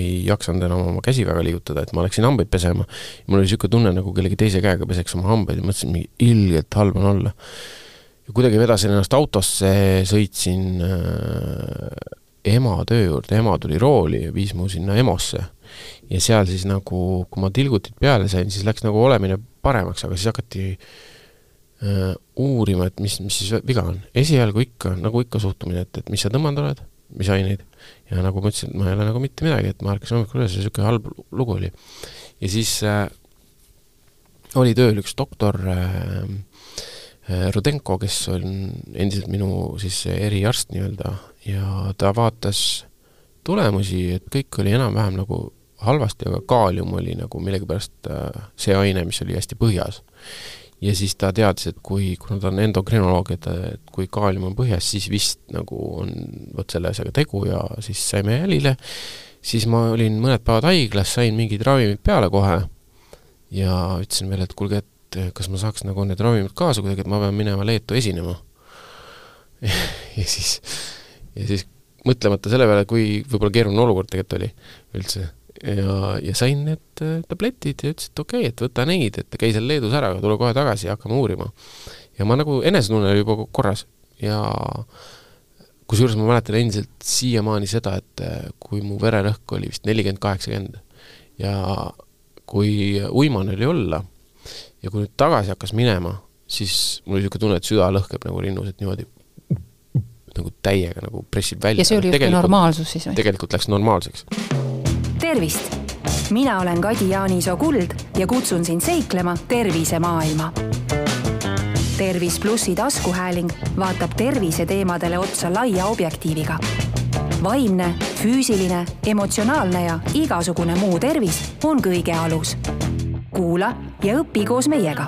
jaksanud enam oma käsi väga liigutada, et ma läksin hambaid pesema. mul oli niisugune tunne, nagu kellegi teise käega peseks oma hambaid ja mõtlesin, mingi ilgelt halb on olla. ja kuidagi vedasin ennast autosse, sõitsin äh, ema töö juurde, ema tuli rooli ja viis mu sinna EMO-sse. ja seal siis nagu, kui ma tilgutid peale sain, siis läks nagu olemine paremaks, aga siis hakati äh, uurima, et mis, mis siis viga on. esialgu ikka, nagu ikka suhtumine, et, et mis sa tõmmanud oled, mis aineid, ja nagu ma ütlesin, ma ei ole nagu mitte midagi, et ma ärkasin hommikul üles ja niisugune halb lugu oli. ja siis äh, oli tööl üks doktor äh, äh, Rudenko, kes on endiselt minu siis eriarst nii-öelda ja ta vaatas tulemusi, et kõik oli enam-vähem nagu halvasti, aga kaalium oli nagu millegipärast äh, see aine, mis oli hästi põhjas. Ja siis ta teadis, et kui, kuna ta on endokrinoloog, et, et kui kaalium on põhjas, siis vist nagu on vot selle asjaga tegu ja siis saime jälile, siis ma olin mõned päevad haiglas, sain mingid ravimid peale kohe ja ütlesin veel, et kuulge, et kas ma saaks nagu need ravimid kaasa kuidagi, et ma pean minema Leetu esinema ja siis ja siis mõtlemata selle peale, kui võib-olla keeruline olukord tegelikult oli üldse. Ja, ja sain need äh, tabletid ja ütles, et okei okay,, et võta neid, et käi seal Leedus ära, aga tule kohe tagasi ja hakkame uurima. ja ma nagu, enesetunne oli juba korras ja kusjuures ma mäletan endiselt siiamaani seda, et äh, kui mu vererõhk oli vist nelikümmend, kaheksakümmend ja kui uimane oli olla ja kui nüüd tagasi hakkas minema, siis mul oli niisugune tunne, et süda lõhkeb nagu rinnus, et niimoodi nagu täiega nagu pressib välja. ja see oli justkui normaalsus siis või? tegelikult läks normaalseks. Tervist! mina olen Kadi Jaanisoo Kuld ja kutsun sind seiklema tervisemaailma. tervis plussi taskuhääling vaatab terviseteemadele otsa laia objektiiviga. vaimne, füüsiline, emotsionaalne ja igasugune muu tervis on kõige alus. kuula ja õpi koos meiega